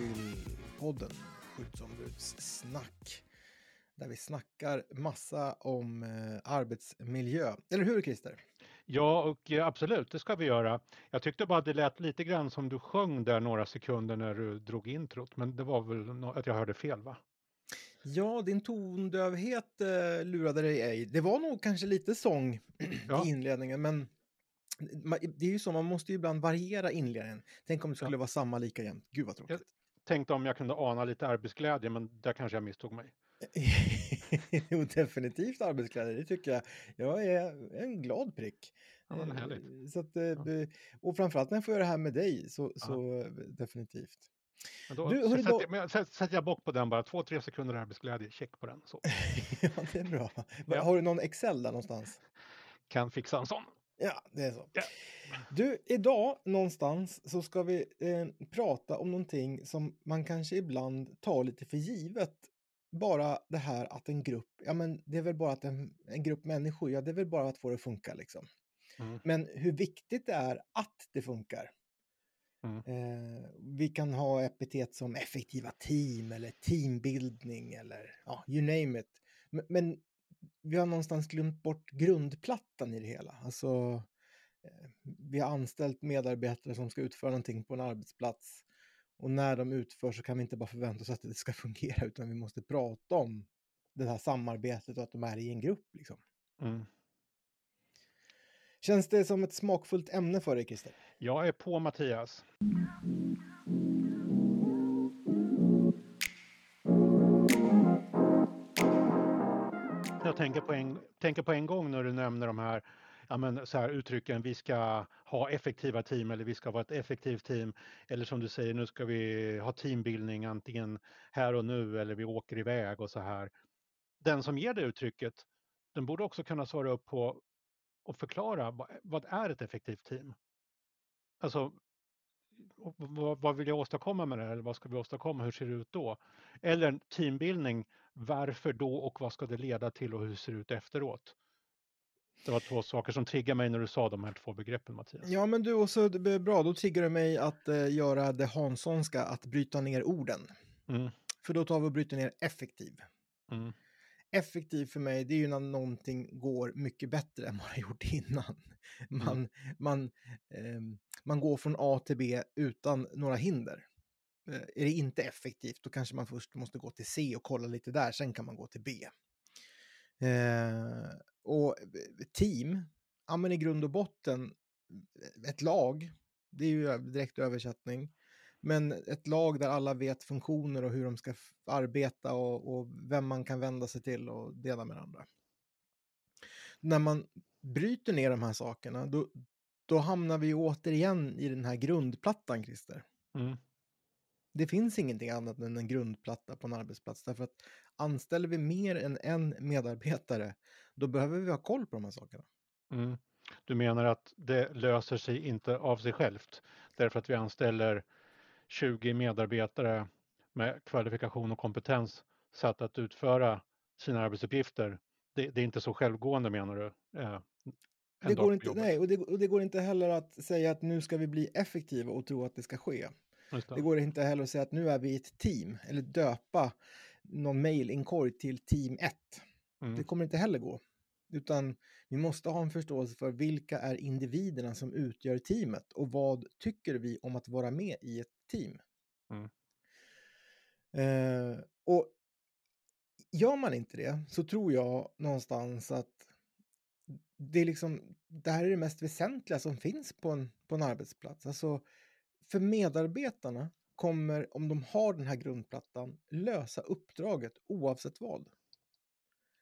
till podden Skyddsombudssnack. Där vi snackar massa om eh, arbetsmiljö. Eller hur Christer? Ja, och eh, absolut, det ska vi göra. Jag tyckte bara att det lät lite grann som du sjöng där några sekunder när du drog introt, men det var väl att jag hörde fel va? Ja, din tondövhet eh, lurade dig ej. Det var nog kanske lite sång ja. i inledningen, men det är ju så, man måste ju ibland variera inledningen. Tänk om det skulle ja. vara samma lika jämt. Gud vad tråkigt. Tänkte om jag kunde ana lite arbetsglädje, men där kanske jag misstog mig. jo, definitivt arbetsglädje, det tycker jag. Jag är en glad prick. Ja, härligt. Så att, ja. Eh, och framförallt när jag får göra det här med dig, så, så definitivt. då, du, sätter, då... jag, sätter jag bock på den bara, två, tre sekunder arbetsglädje, check på den. Så. ja, det är bra. Ja. Har du någon Excel där någonstans? Kan fixa en sån. Ja, det är så. Ja. Du, idag någonstans så ska vi eh, prata om någonting som man kanske ibland tar lite för givet. Bara det här att en grupp, ja men det är väl bara att en, en grupp människor, ja det är väl bara att få det att funka liksom. Mm. Men hur viktigt det är att det funkar. Mm. Eh, vi kan ha epitet som effektiva team eller teambildning eller ja, you name it. Men, men vi har någonstans glömt bort grundplattan i det hela. Alltså, eh, vi har anställt medarbetare som ska utföra någonting på en arbetsplats. Och när de utför så kan vi inte bara förvänta oss att det ska fungera, utan vi måste prata om det här samarbetet och att de är i en grupp. Liksom. Mm. Känns det som ett smakfullt ämne för dig, Christer? Jag är på Mattias. Jag tänker på, en, tänker på en gång när du nämner de här, ja men, så här uttrycken, vi ska ha effektiva team eller vi ska vara ett effektivt team. Eller som du säger, nu ska vi ha teambildning antingen här och nu eller vi åker iväg och så här. Den som ger det uttrycket, den borde också kunna svara upp på och förklara vad är ett effektivt team? Alltså, vad, vill jag åstadkomma med det här? Eller vad ska vi åstadkomma? Hur ser det ut då? Eller en teambildning. Varför då och vad ska det leda till och hur ser det ut efteråt? Det var två saker som triggade mig när du sa de här två begreppen Mattias. Ja men du det är bra, då triggar det mig att eh, göra det Hanssonska, att bryta ner orden. Mm. För då tar vi och bryter ner effektiv. Mm effektiv för mig, det är ju när någonting går mycket bättre än man har gjort innan. Man, mm. man, eh, man går från A till B utan några hinder. Eh, är det inte effektivt, då kanske man först måste gå till C och kolla lite där, sen kan man gå till B. Eh, och team, ja men i grund och botten, ett lag, det är ju direkt översättning. Men ett lag där alla vet funktioner och hur de ska arbeta och, och vem man kan vända sig till och dela med andra. När man bryter ner de här sakerna, då, då hamnar vi återigen i den här grundplattan, Christer. Mm. Det finns ingenting annat än en grundplatta på en arbetsplats. Därför att anställer vi mer än en medarbetare, då behöver vi ha koll på de här sakerna. Mm. Du menar att det löser sig inte av sig självt därför att vi anställer 20 medarbetare med kvalifikation och kompetens satt att utföra sina arbetsuppgifter. Det, det är inte så självgående menar du? Eh, det går inte, nej, och det, och det, går inte heller att säga att nu ska vi bli effektiva och tro att det ska ske. Det. det. går inte heller att säga att nu är vi ett team eller döpa någon mailinkorg till team 1. Mm. Det kommer inte heller gå. Utan vi måste ha en förståelse för vilka är individerna som utgör teamet och vad tycker vi om att vara med i ett team. Mm. Eh, och gör man inte det så tror jag någonstans att det, är liksom, det här är det mest väsentliga som finns på en, på en arbetsplats. Alltså, för medarbetarna kommer, om de har den här grundplattan, lösa uppdraget oavsett vad.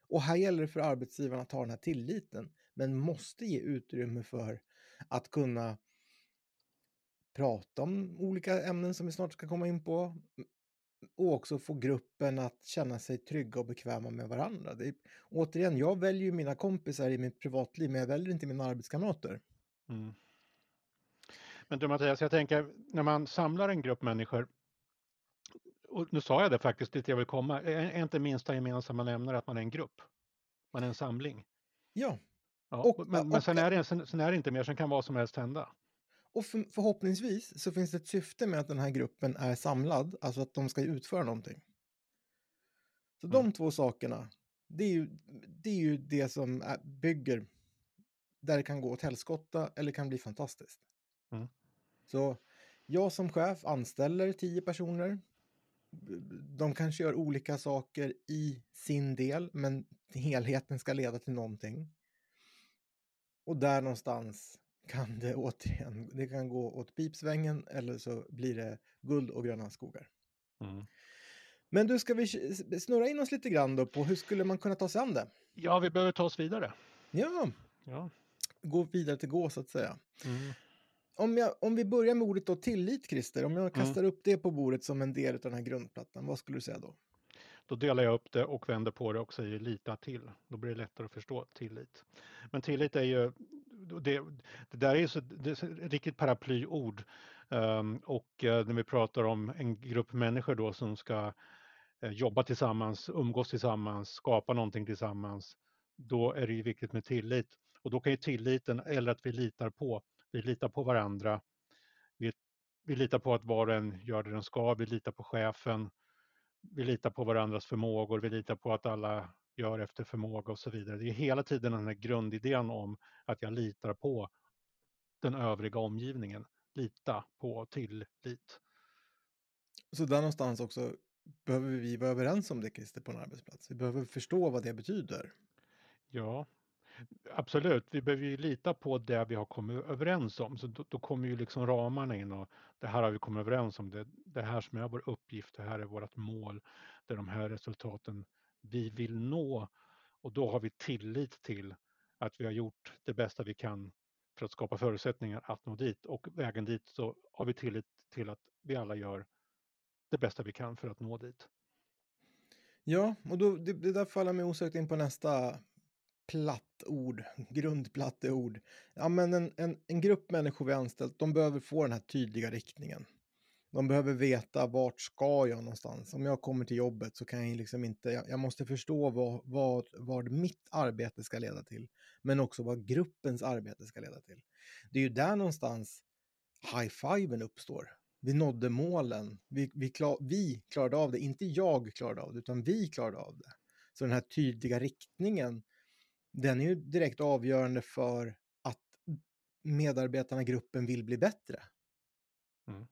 Och här gäller det för arbetsgivarna att ha den här tilliten, men måste ge utrymme för att kunna prata om olika ämnen som vi snart ska komma in på. Och också få gruppen att känna sig trygga och bekväma med varandra. Är, återigen, jag väljer ju mina kompisar i mitt privatliv, men jag väljer inte mina arbetskamrater. Mm. Men du Mattias, jag tänker när man samlar en grupp människor, och nu sa jag det faktiskt dit jag vill komma, är inte minsta gemensamma nämnare att man är en grupp? Man är en samling? Ja. ja och, men, och, men sen, är det, sen, sen är det inte mer, sen kan vad som helst hända. Och för, förhoppningsvis så finns det ett syfte med att den här gruppen är samlad, alltså att de ska utföra någonting. Så mm. de två sakerna, det är ju det, är ju det som är, bygger där det kan gå åt helskotta eller kan bli fantastiskt. Mm. Så jag som chef anställer tio personer. De kanske gör olika saker i sin del, men helheten ska leda till någonting. Och där någonstans kan det återigen, det kan gå åt pipsvängen eller så blir det guld och gröna skogar. Mm. Men du, ska vi snurra in oss lite grann då på hur skulle man kunna ta sig an det? Ja, vi behöver ta oss vidare. Ja, ja. gå vidare till gå så att säga. Mm. Om, jag, om vi börjar med ordet då tillit, Christer, om jag mm. kastar mm. upp det på bordet som en del av den här grundplattan, vad skulle du säga då? Då delar jag upp det och vänder på det och säger lita till. Då blir det lättare att förstå tillit. Men tillit är ju, det, det där är så, det är så riktigt paraplyord. Um, ehm, och uh, när vi pratar om en grupp människor då som ska uh, jobba tillsammans, umgås tillsammans, skapa någonting tillsammans, då är det ju viktigt med tillit. Och då kan ju tilliten, eller att vi litar på, vi litar på varandra, vi, vi litar på att var och en gör det den ska, vi litar på chefen, vi litar på varandras förmågor, vi litar på att alla gör efter förmåga och så vidare. Det är hela tiden den här grundidén om att jag litar på den övriga omgivningen. Lita på tillit. Så där någonstans också behöver vi vara överens om det, Christer, på en arbetsplats. Vi behöver förstå vad det betyder. Ja, Absolut, vi behöver ju lita på det vi har kommit överens om. Så då, då kommer ju liksom ramarna in och det här har vi kommit överens om. Det, det här som är vår uppgift, det här är vårt mål. Det är de här resultaten vi vill nå. Och då har vi tillit till att vi har gjort det bästa vi kan för att skapa förutsättningar att nå dit. Och vägen dit så har vi tillit till att vi alla gör det bästa vi kan för att nå dit. Ja, och då, det, det där faller mig osökt in på nästa platt ord grundplatte ord. Ja, men en, en, en grupp människor vi anställt, de behöver få den här tydliga riktningen. De behöver veta vart ska jag någonstans. Om jag kommer till jobbet så kan jag liksom inte, jag, jag måste förstå vad, vad, vad mitt arbete ska leda till. Men också vad gruppens arbete ska leda till. Det är ju där någonstans high-fiven uppstår. Vi nådde målen. Vi, vi, klar, vi klarade av det, inte jag klarade av det, utan vi klarade av det. Så den här tydliga riktningen den är ju direkt avgörande för att medarbetarna i gruppen vill bli bättre. Mm.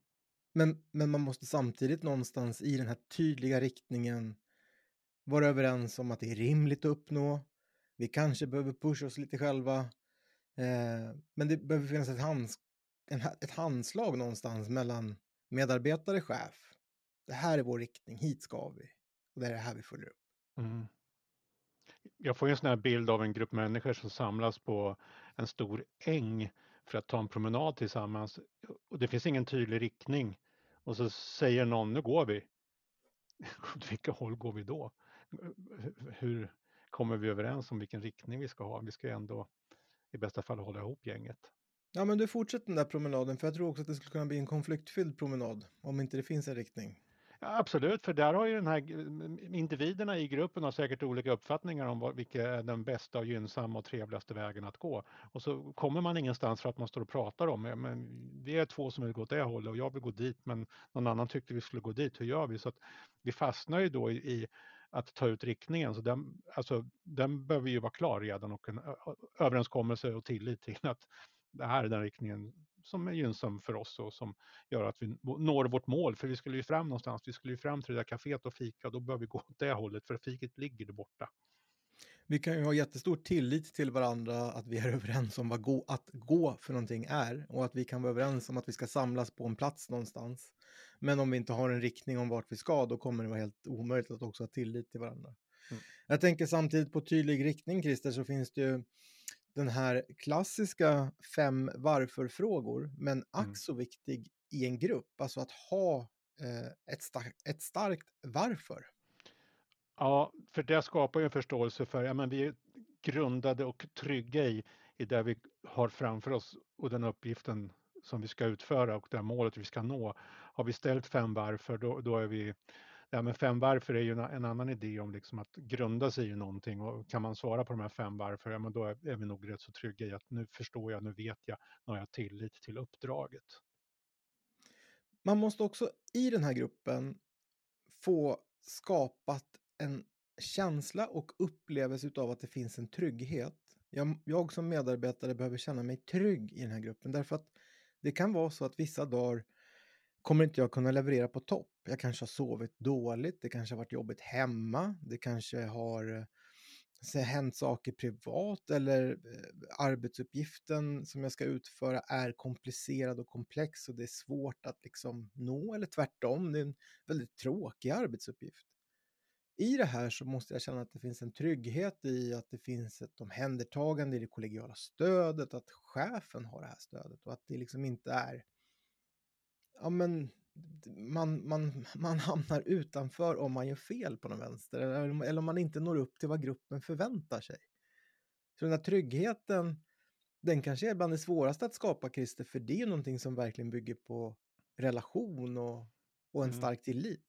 Men, men man måste samtidigt någonstans i den här tydliga riktningen vara överens om att det är rimligt att uppnå. Vi kanske behöver pusha oss lite själva. Eh, men det behöver finnas ett, hands, en, ett handslag någonstans mellan medarbetare och chef. Det här är vår riktning, hit ska vi. Och det är det här vi följer upp. Mm jag får ju en sån här bild av en grupp människor som samlas på en stor äng för att ta en promenad tillsammans. Och det finns ingen tydlig riktning. Och så säger någon, nu går vi. Åt vilka håll går vi då? Hur kommer vi överens om vilken riktning vi ska ha? Vi ska ju ändå i bästa fall hålla ihop gänget. Ja, men du fortsätter den där promenaden, för jag tror också att det skulle kunna bli en konfliktfylld promenad om inte det finns en riktning. Absolut, för där har ju den här individerna i gruppen har säkert olika uppfattningar om vilken är den bästa och gynnsamma och trevligaste vägen att gå. Och så kommer man ingenstans för att man står och pratar om det. Men vi är två som vill gå åt det hållet och jag vill gå dit men någon annan tyckte vi skulle gå dit. Hur gör vi? Så att vi fastnar ju då i, i att ta ut riktningen. Så den, alltså, den behöver ju vara klar redan och en överenskommelse och tillit till att det här är den riktningen som är gynnsam för oss och som gör att vi når vårt mål. För vi skulle ju fram någonstans, vi skulle ju fram till det där kaféet och fika och då bör vi gå åt det hållet för fiket ligger där borta. Vi kan ju ha jättestor tillit till varandra att vi är överens om vad gå, att gå för någonting är och att vi kan vara överens om att vi ska samlas på en plats någonstans. Men om vi inte har en riktning om vart vi ska, då kommer det vara helt omöjligt att också ha tillit till varandra. Mm. Jag tänker samtidigt på tydlig riktning, Christer, så finns det ju den här klassiska fem varför-frågor, men ack mm. så viktig i en grupp, alltså att ha eh, ett, star ett starkt varför. Ja, för det skapar ju en förståelse för, ja men vi är grundade och trygga i, i det vi har framför oss och den uppgiften som vi ska utföra och det målet vi ska nå. Har vi ställt fem varför, då, då är vi, det här med fem varför är ju en, en, annan idé om liksom att grunda sig i någonting och kan man svara på de här fem varför, ja, men då är, är vi nog rätt så trygga i att nu förstår jag, nu vet jag, nu har jag tillit till uppdraget. Man måste också i den här gruppen få skapat en känsla och upplevelse av att det finns en trygghet. Jag, jag som medarbetare behöver känna mig trygg i den här gruppen därför att det kan vara så att vissa dagar kommer inte jag kunna leverera på topp. Jag kanske har sovit dåligt, det kanske har varit jobbigt hemma, det kanske har eh, så hänt saker privat eller eh, arbetsuppgiften som jag ska utföra är komplicerad och komplex och det är svårt att liksom nå eller tvärtom, det är en väldigt tråkig arbetsuppgift. I det här så måste jag känna att det finns en trygghet i att det finns ett omhändertagande i det kollegiala stödet, att chefen har det här stödet och att det liksom inte är ja men man, man, man hamnar utanför om man gör fel på någon vänster eller, eller om man inte når upp till vad gruppen förväntar sig. Så den här tryggheten, den kanske är bland det svåraste att skapa, Christer, för det är någonting som verkligen bygger på relation och, och en mm. stark tillit.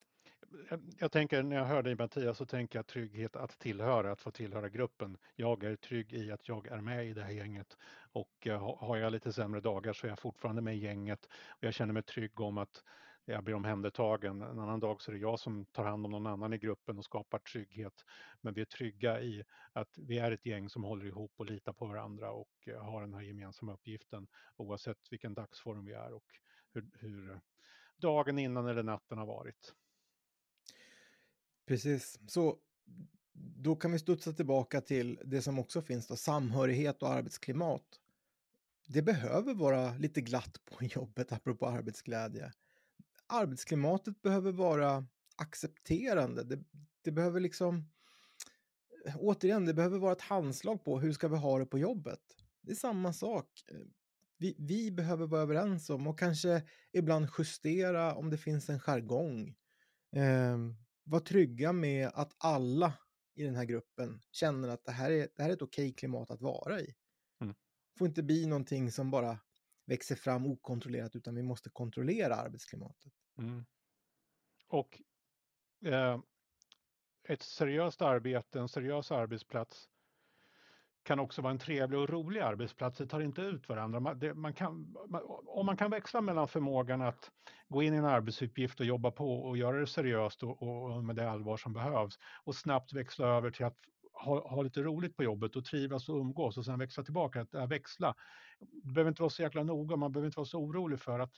Jag, tänker när jag hör dig Mattias så tänker jag trygghet att tillhöra, att få tillhöra gruppen. Jag är trygg i att jag är med i det här gänget och uh, har jag lite sämre dagar så är jag fortfarande med i gänget och jag känner mig trygg om att jag blir omhändertagen. En annan dag så är det jag som tar hand om någon annan i gruppen och skapar trygghet. Men vi är trygga i att vi är ett gäng som håller ihop och litar på varandra och eh, har den här gemensamma uppgiften oavsett vilken dagsform vi är och hur, hur dagen innan eller natten har varit. Precis, så då kan vi studsa tillbaka till det som också finns då, samhörighet och arbetsklimat. Det behöver vara lite glatt på jobbet, apropå arbetsglädje arbetsklimatet behöver vara accepterande. Det, det behöver liksom, återigen, det behöver vara ett handslag på hur ska vi ha det på jobbet. Det är samma sak. Vi, vi behöver vara överens om och kanske ibland justera om det finns en jargong. Eh, var trygga med att alla i den här gruppen känner att det här är, det här är ett okej klimat att vara i. Mm. får inte bli någonting som bara växer fram okontrollerat utan vi måste kontrollera arbetsklimatet. Mm. Och eh, ett seriöst arbete, en seriös arbetsplats kan också vara en trevlig och rolig arbetsplats. Det tar inte ut varandra. Man, det, man kan, man, om man kan växla mellan förmågan att gå in i en arbetsuppgift och jobba på och göra det seriöst och, och med det allvar som behövs och snabbt växla över till att ha, ha lite roligt på jobbet och trivas och umgås och sen växla tillbaka, att, att växla. Det behöver inte vara så jäkla noga, man behöver inte vara så orolig för att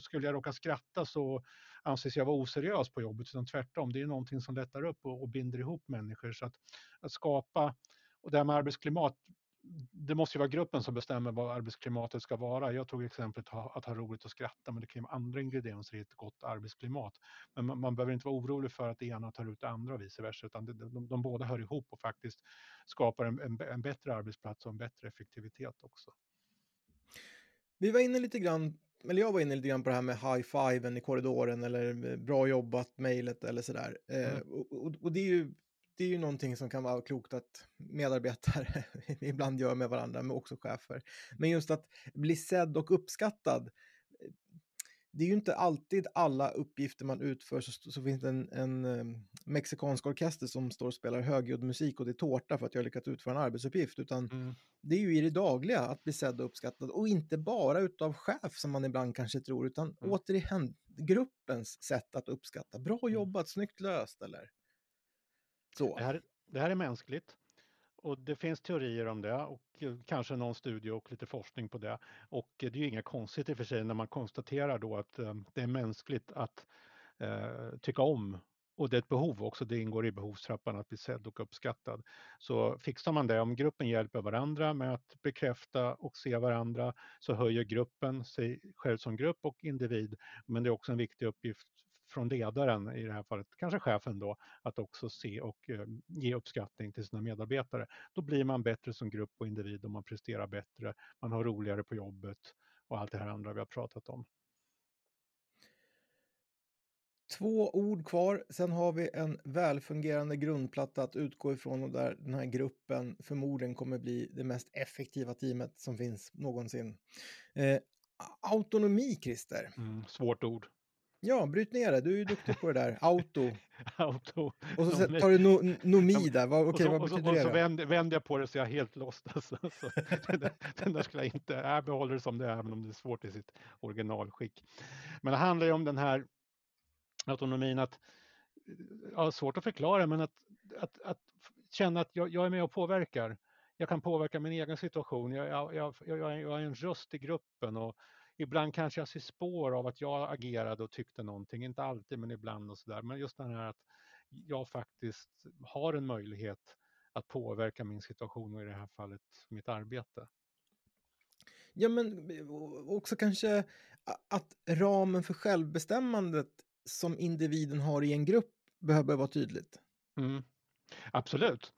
skulle jag råka skratta så anses jag vara oseriös på jobbet, utan tvärtom, det är någonting som lättar upp och, och binder ihop människor. Så att, att skapa, och det här med arbetsklimat, det måste ju vara gruppen som bestämmer vad arbetsklimatet ska vara. Jag tog exemplet att ha roligt och skratta, men det kan ju vara andra ingredienser i ett gott arbetsklimat. Men man, man behöver inte vara orolig för att det ena tar ut det andra och vice versa, utan det, de, de båda hör ihop och faktiskt skapar en, en, en bättre arbetsplats och en bättre effektivitet också. Vi var inne lite grann, eller jag var inne lite grann på det här med high-fiven i korridoren eller bra jobbat, mejlet eller sådär. Eh, mm. Eh, och, och, det är ju det är ju någonting som kan vara klokt att medarbetare ibland gör med varandra, men också chefer. Men just att bli sedd och uppskattad. Det är ju inte alltid alla uppgifter man utför så, så finns det en, en um, mexikansk orkester som står och spelar högljudd musik och det är tårta för att jag lyckats utföra en arbetsuppgift, utan mm. det är ju i det dagliga att bli sedd och uppskattad och inte bara utav chef som man ibland kanske tror, utan mm. återigen gruppens sätt att uppskatta. Bra mm. jobbat, snyggt löst eller så. Det, här, det här är mänskligt. Och det finns teorier om det och eh, kanske någon studie och lite forskning på det. Och eh, det är ju inget konstigt i och för sig när man konstaterar då att eh, det är mänskligt att eh, tycka om och det är ett behov också, det ingår i behovstrappan att bli sedd och uppskattad. Så fixar man det, om gruppen hjälper varandra med att bekräfta och se varandra så höjer gruppen sig själv som grupp och individ. Men det är också en viktig uppgift från ledaren, i det här fallet kanske chefen då, att också se och eh, ge uppskattning till sina medarbetare. Då blir man bättre som grupp och individ och man presterar bättre, man har roligare på jobbet och allt det här andra vi har pratat om. Två ord kvar, sen har vi en välfungerande grundplatta att utgå ifrån och där den här gruppen förmodligen kommer bli det mest effektiva teamet som finns någonsin. Eh, autonomi, Christer. Mm, svårt ord. Ja, bryt ner det. Du är ju duktig på det där. Auto. Auto. Och så tar du no, nomi där. Vad, okay, vad betyder och så, det? Och så vänder, vänder jag på det så jag är helt lost. Alltså. Så, den, den där skulle jag inte... Jag behåller det som det är, även om det är svårt i sitt originalskick. Men det handlar ju om den här autonomin att... Ja, svårt att förklara, men att, att, att känna att jag, jag är med och påverkar. Jag kan påverka min egen situation. Jag, jag, jag, jag, är en röst i gruppen och ibland kanske jag ser spår av att jag agerade och tyckte någonting, inte alltid men ibland och sådär. Men just det här att jag faktiskt har en möjlighet att påverka min situation och i det här fallet mitt arbete. Ja, men också kanske att ramen för självbestämmandet som individen har i en grupp behöver vara tydligt. Mm. Absolut.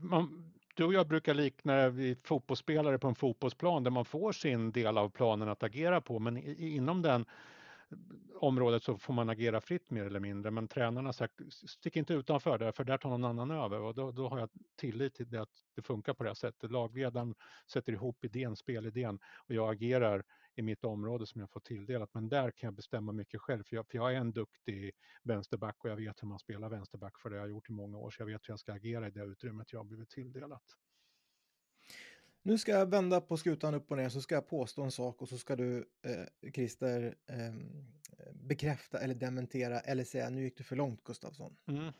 Man, du och jag brukar likna vid fotbollsspelare på en fotbollsplan där man får sin del av planen att agera på, men inom den eh, området så får man agera fritt mer eller mindre. Men tränarna har sagt, stick inte utanför där, för där tar någon annan över. Och då, då har jag tillit till det att det funkar på det här sättet. Lagledaren sätter ihop idén, spelidén och jag agerar i mitt område som jag får tilldelat. Men där kan jag bestämma mycket själv, för jag, för jag är en duktig vänsterback och jag vet hur man spelar vänsterback, för det har jag gjort i många år. Så jag vet hur jag ska agera i det utrymmet jag har blivit tilldelat. Nu ska jag vända på skutan upp och ner så ska jag påstå en sak och så ska du, eh, Christer, eh, bekräfta eller dementera eller säga nu gick du för långt Gustafsson. Mm.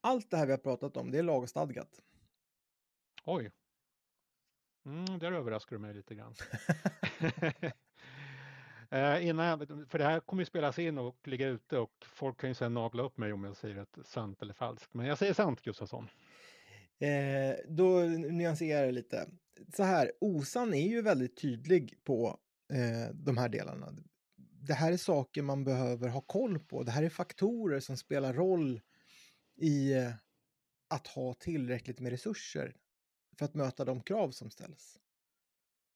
Allt det här vi har pratat om, det är lagstadgat. Oj. Mm, där överraskar du mig lite grann. eh, innan, för det här kommer ju spelas in och ligga ute och folk kan ju sen nagla upp mig om jag säger ett sant eller falskt. Men jag säger sant Gustafsson. Eh, då nyanserar jag lite. Så här, OSAN är ju väldigt tydlig på eh, de här delarna. Det här är saker man behöver ha koll på. Det här är faktorer som spelar roll i eh, att ha tillräckligt med resurser för att möta de krav som ställs.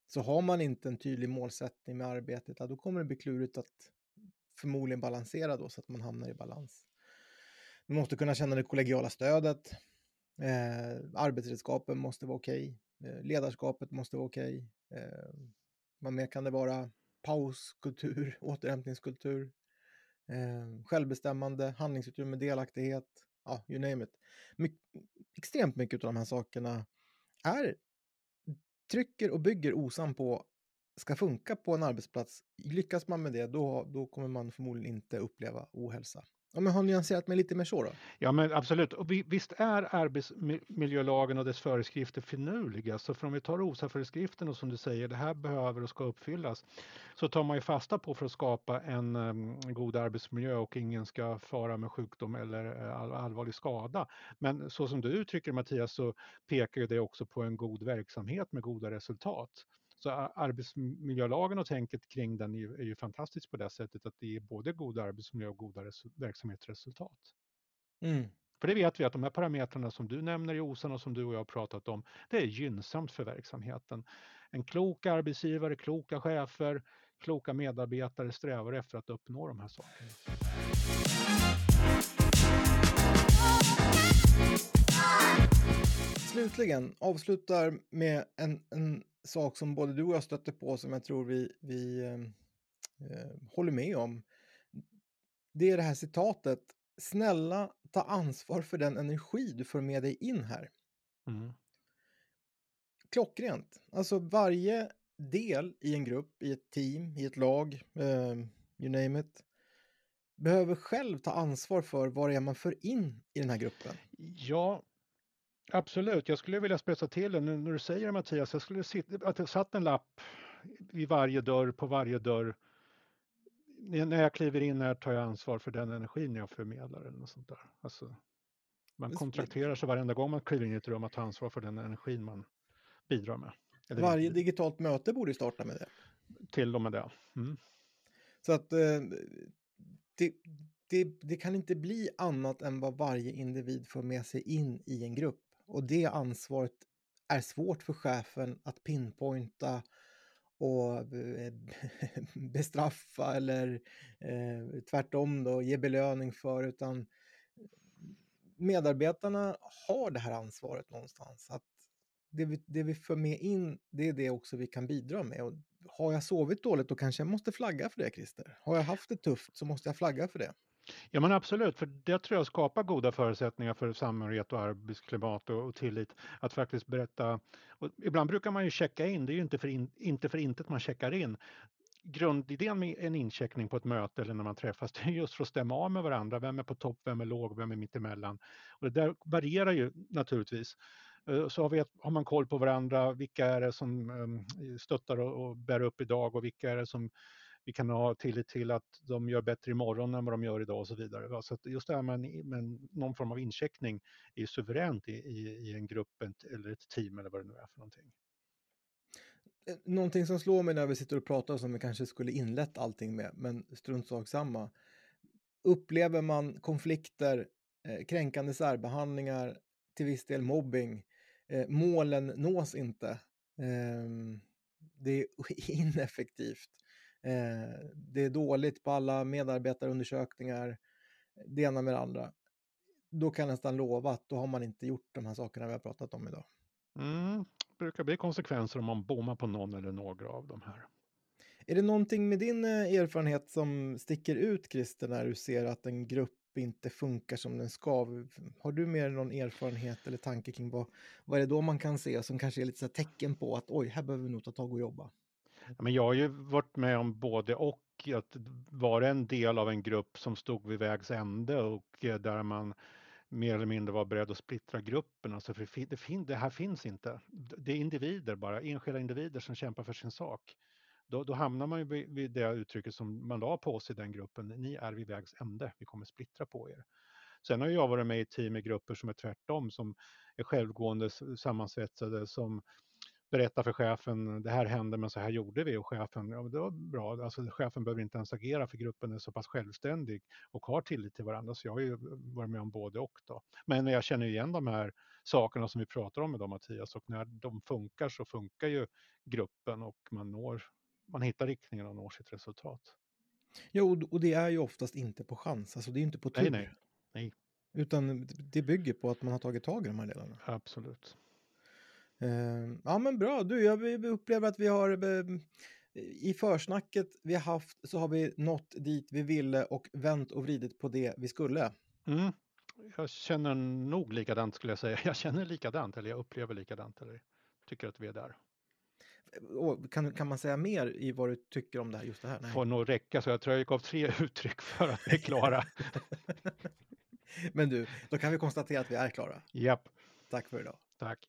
Så har man inte en tydlig målsättning med arbetet, då kommer det bli klurigt att förmodligen balansera då så att man hamnar i balans. Man måste kunna känna det kollegiala stödet. Eh, arbetsredskapen måste vara okej. Okay. Eh, ledarskapet måste vara okej. Okay. Eh, vad mer kan det vara? Pauskultur, återhämtningskultur, eh, självbestämmande, handlingsutrymme, delaktighet, ja, you name it. My extremt mycket av de här sakerna är, trycker och bygger OSAM på ska funka på en arbetsplats. Lyckas man med det, då, då kommer man förmodligen inte uppleva ohälsa. Ja, men har nyanserat mig lite mer så då? Ja, men absolut. Och visst är arbetsmiljölagen och dess föreskrifter finurliga. Så för om vi tar OSA-föreskriften och som du säger, det här behöver och ska uppfyllas, så tar man ju fasta på för att skapa en um, god arbetsmiljö och ingen ska fara med sjukdom eller eh, all, allvarlig skada. Men så som du uttrycker Mattias så pekar ju det också på en god verksamhet med goda resultat. Så arbetsmiljölagen och tänket kring den är ju, är ju fantastiskt på det sättet att det är både god arbetsmiljö och goda verksamhetsresultat. Mm. För det vet vi att de här parametrarna som du nämner i OSAN och som du och jag har pratat om, det är gynnsamt för verksamheten. En klok arbetsgivare, kloka chefer, kloka medarbetare strävar efter att uppnå de här sakerna. Slutligen, avslutar med en, en sak som både du och jag stötte på som jag tror vi, vi eh, håller med om. Det är det här citatet. Snälla ta ansvar för den energi du får med dig in här. Mm. Klockrent. Alltså varje del i en grupp, i ett team, i ett lag, eh, you name it, behöver själv ta ansvar för vad det är man för in i den här gruppen. Ja, Absolut, jag skulle vilja spetsa till det när du säger det Mattias. Jag skulle sitta, att jag satt en lapp vid varje dörr, på varje dörr. När jag kliver in här tar jag ansvar för den energin jag förmedlar eller något sånt där. Alltså, man kontrakterar sig varenda gång man kliver in i ett rum att ta ansvar för den energin man bidrar med. Eller Varje inte. digitalt möte borde starta med det. Till och med det. Mm. Så att eh, det, det, det, kan inte bli annat än vad varje individ får med sig in i en grupp. Och det ansvaret är svårt för chefen att pinpointa och bestraffa eller eh, tvärtom då ge belöning för utan medarbetarna har det här ansvaret någonstans att det vi, det vi för med in, det är det också vi kan bidra med. Och har jag sovit dåligt då kanske jag måste flagga för det, Christer. Har jag haft det tufft så måste jag flagga för det. Ja men absolut, för det tror jag skapar goda förutsättningar för samhörighet och arbetsklimat och, och tillit. Att faktiskt berätta, och ibland brukar man ju checka in, det är ju inte för, in, inte för intet man checkar in. Grundidén med en incheckning på ett möte eller när man träffas, det är just för att stämma av med varandra. Vem är på topp, vem är låg, vem är mittemellan? Och det där varierar ju naturligtvis. Eh, så har, vi, har man koll på varandra, vilka är det som ehm, stöttar och bär upp idag och vilka är det som vi kan ha tillit till att de gör bättre imorgon än vad de gör idag och så vidare. Så just det här med, med någon form av incheckning är suveränt i, i, i en grupp eller ett team eller vad det nu är för någonting. Eh, någonting som slår mig när vi sitter och pratar som vi kanske skulle inlett allting med, men strunt sak samma. Upplever man konflikter, eh, kränkande särbehandlingar, till viss del mobbing, eh, målen nås inte. Ehm, det är ineffektivt. Eh, det är dåligt på alla medarbetarundersökningar, det ena med det andra. Då kan jag nästan lova att då har man inte gjort de här sakerna vi har pratat om idag. Mm, det brukar bli konsekvenser om man bommar på någon eller några av de här. Är det någonting med din eh, erfarenhet som sticker ut, Christer, när du ser att en grupp inte funkar som den ska? Har du mer någon erfarenhet eller tanke kring vad, vad är det då man kan se som kanske är lite så tecken på att oj, här behöver vi nog ta tag och jobba? Men jag har ju varit med om både och, att vara en del av en grupp som stod vid vägs ände och eh, där man mer eller mindre var beredd att splittra gruppen. Alltså för det, fin det här finns inte. Det är individer bara, enskilda individer som kämpar för sin sak. Då, då hamnar man ju vid det uttrycket som man la på sig i den gruppen. Ni är vid vägs ände, vi kommer splittra på er. Sen har jag varit med i team i grupper som är tvärtom, som är självgående, sammansvetsade, som berätta för chefen, det här hände men så här gjorde vi och chefen, ja det var bra, alltså chefen behöver inte ens agera för gruppen är så pass självständig och har tillit till varandra så jag har ju varit med om både och då. Men jag känner igen de här sakerna som vi pratar om idag Mattias och när de funkar så funkar ju gruppen och man når, man hittar riktningen och når sitt resultat. Jo, och det är ju oftast inte på chans, alltså det är inte på tur. Nej, nej. nej. Utan det bygger på att man har tagit tag i de här delarna. Absolut. Uh, ja men bra, du, jag upplever att vi har uh, i försnacket vi haft så har vi nått dit vi ville och vänt och vridit på det vi skulle. Mm. Jag känner nog likadant skulle jag säga. Jag känner likadant eller jag upplever likadant eller tycker att vi är där. Kan, kan man säga mer i vad du tycker om det här, just det här? Nej. Får nog räcka så jag tror jag gav tre uttryck för att vi är klara. Men du, då kan vi konstatera att vi är klara. Japp. Tack för idag. Tack.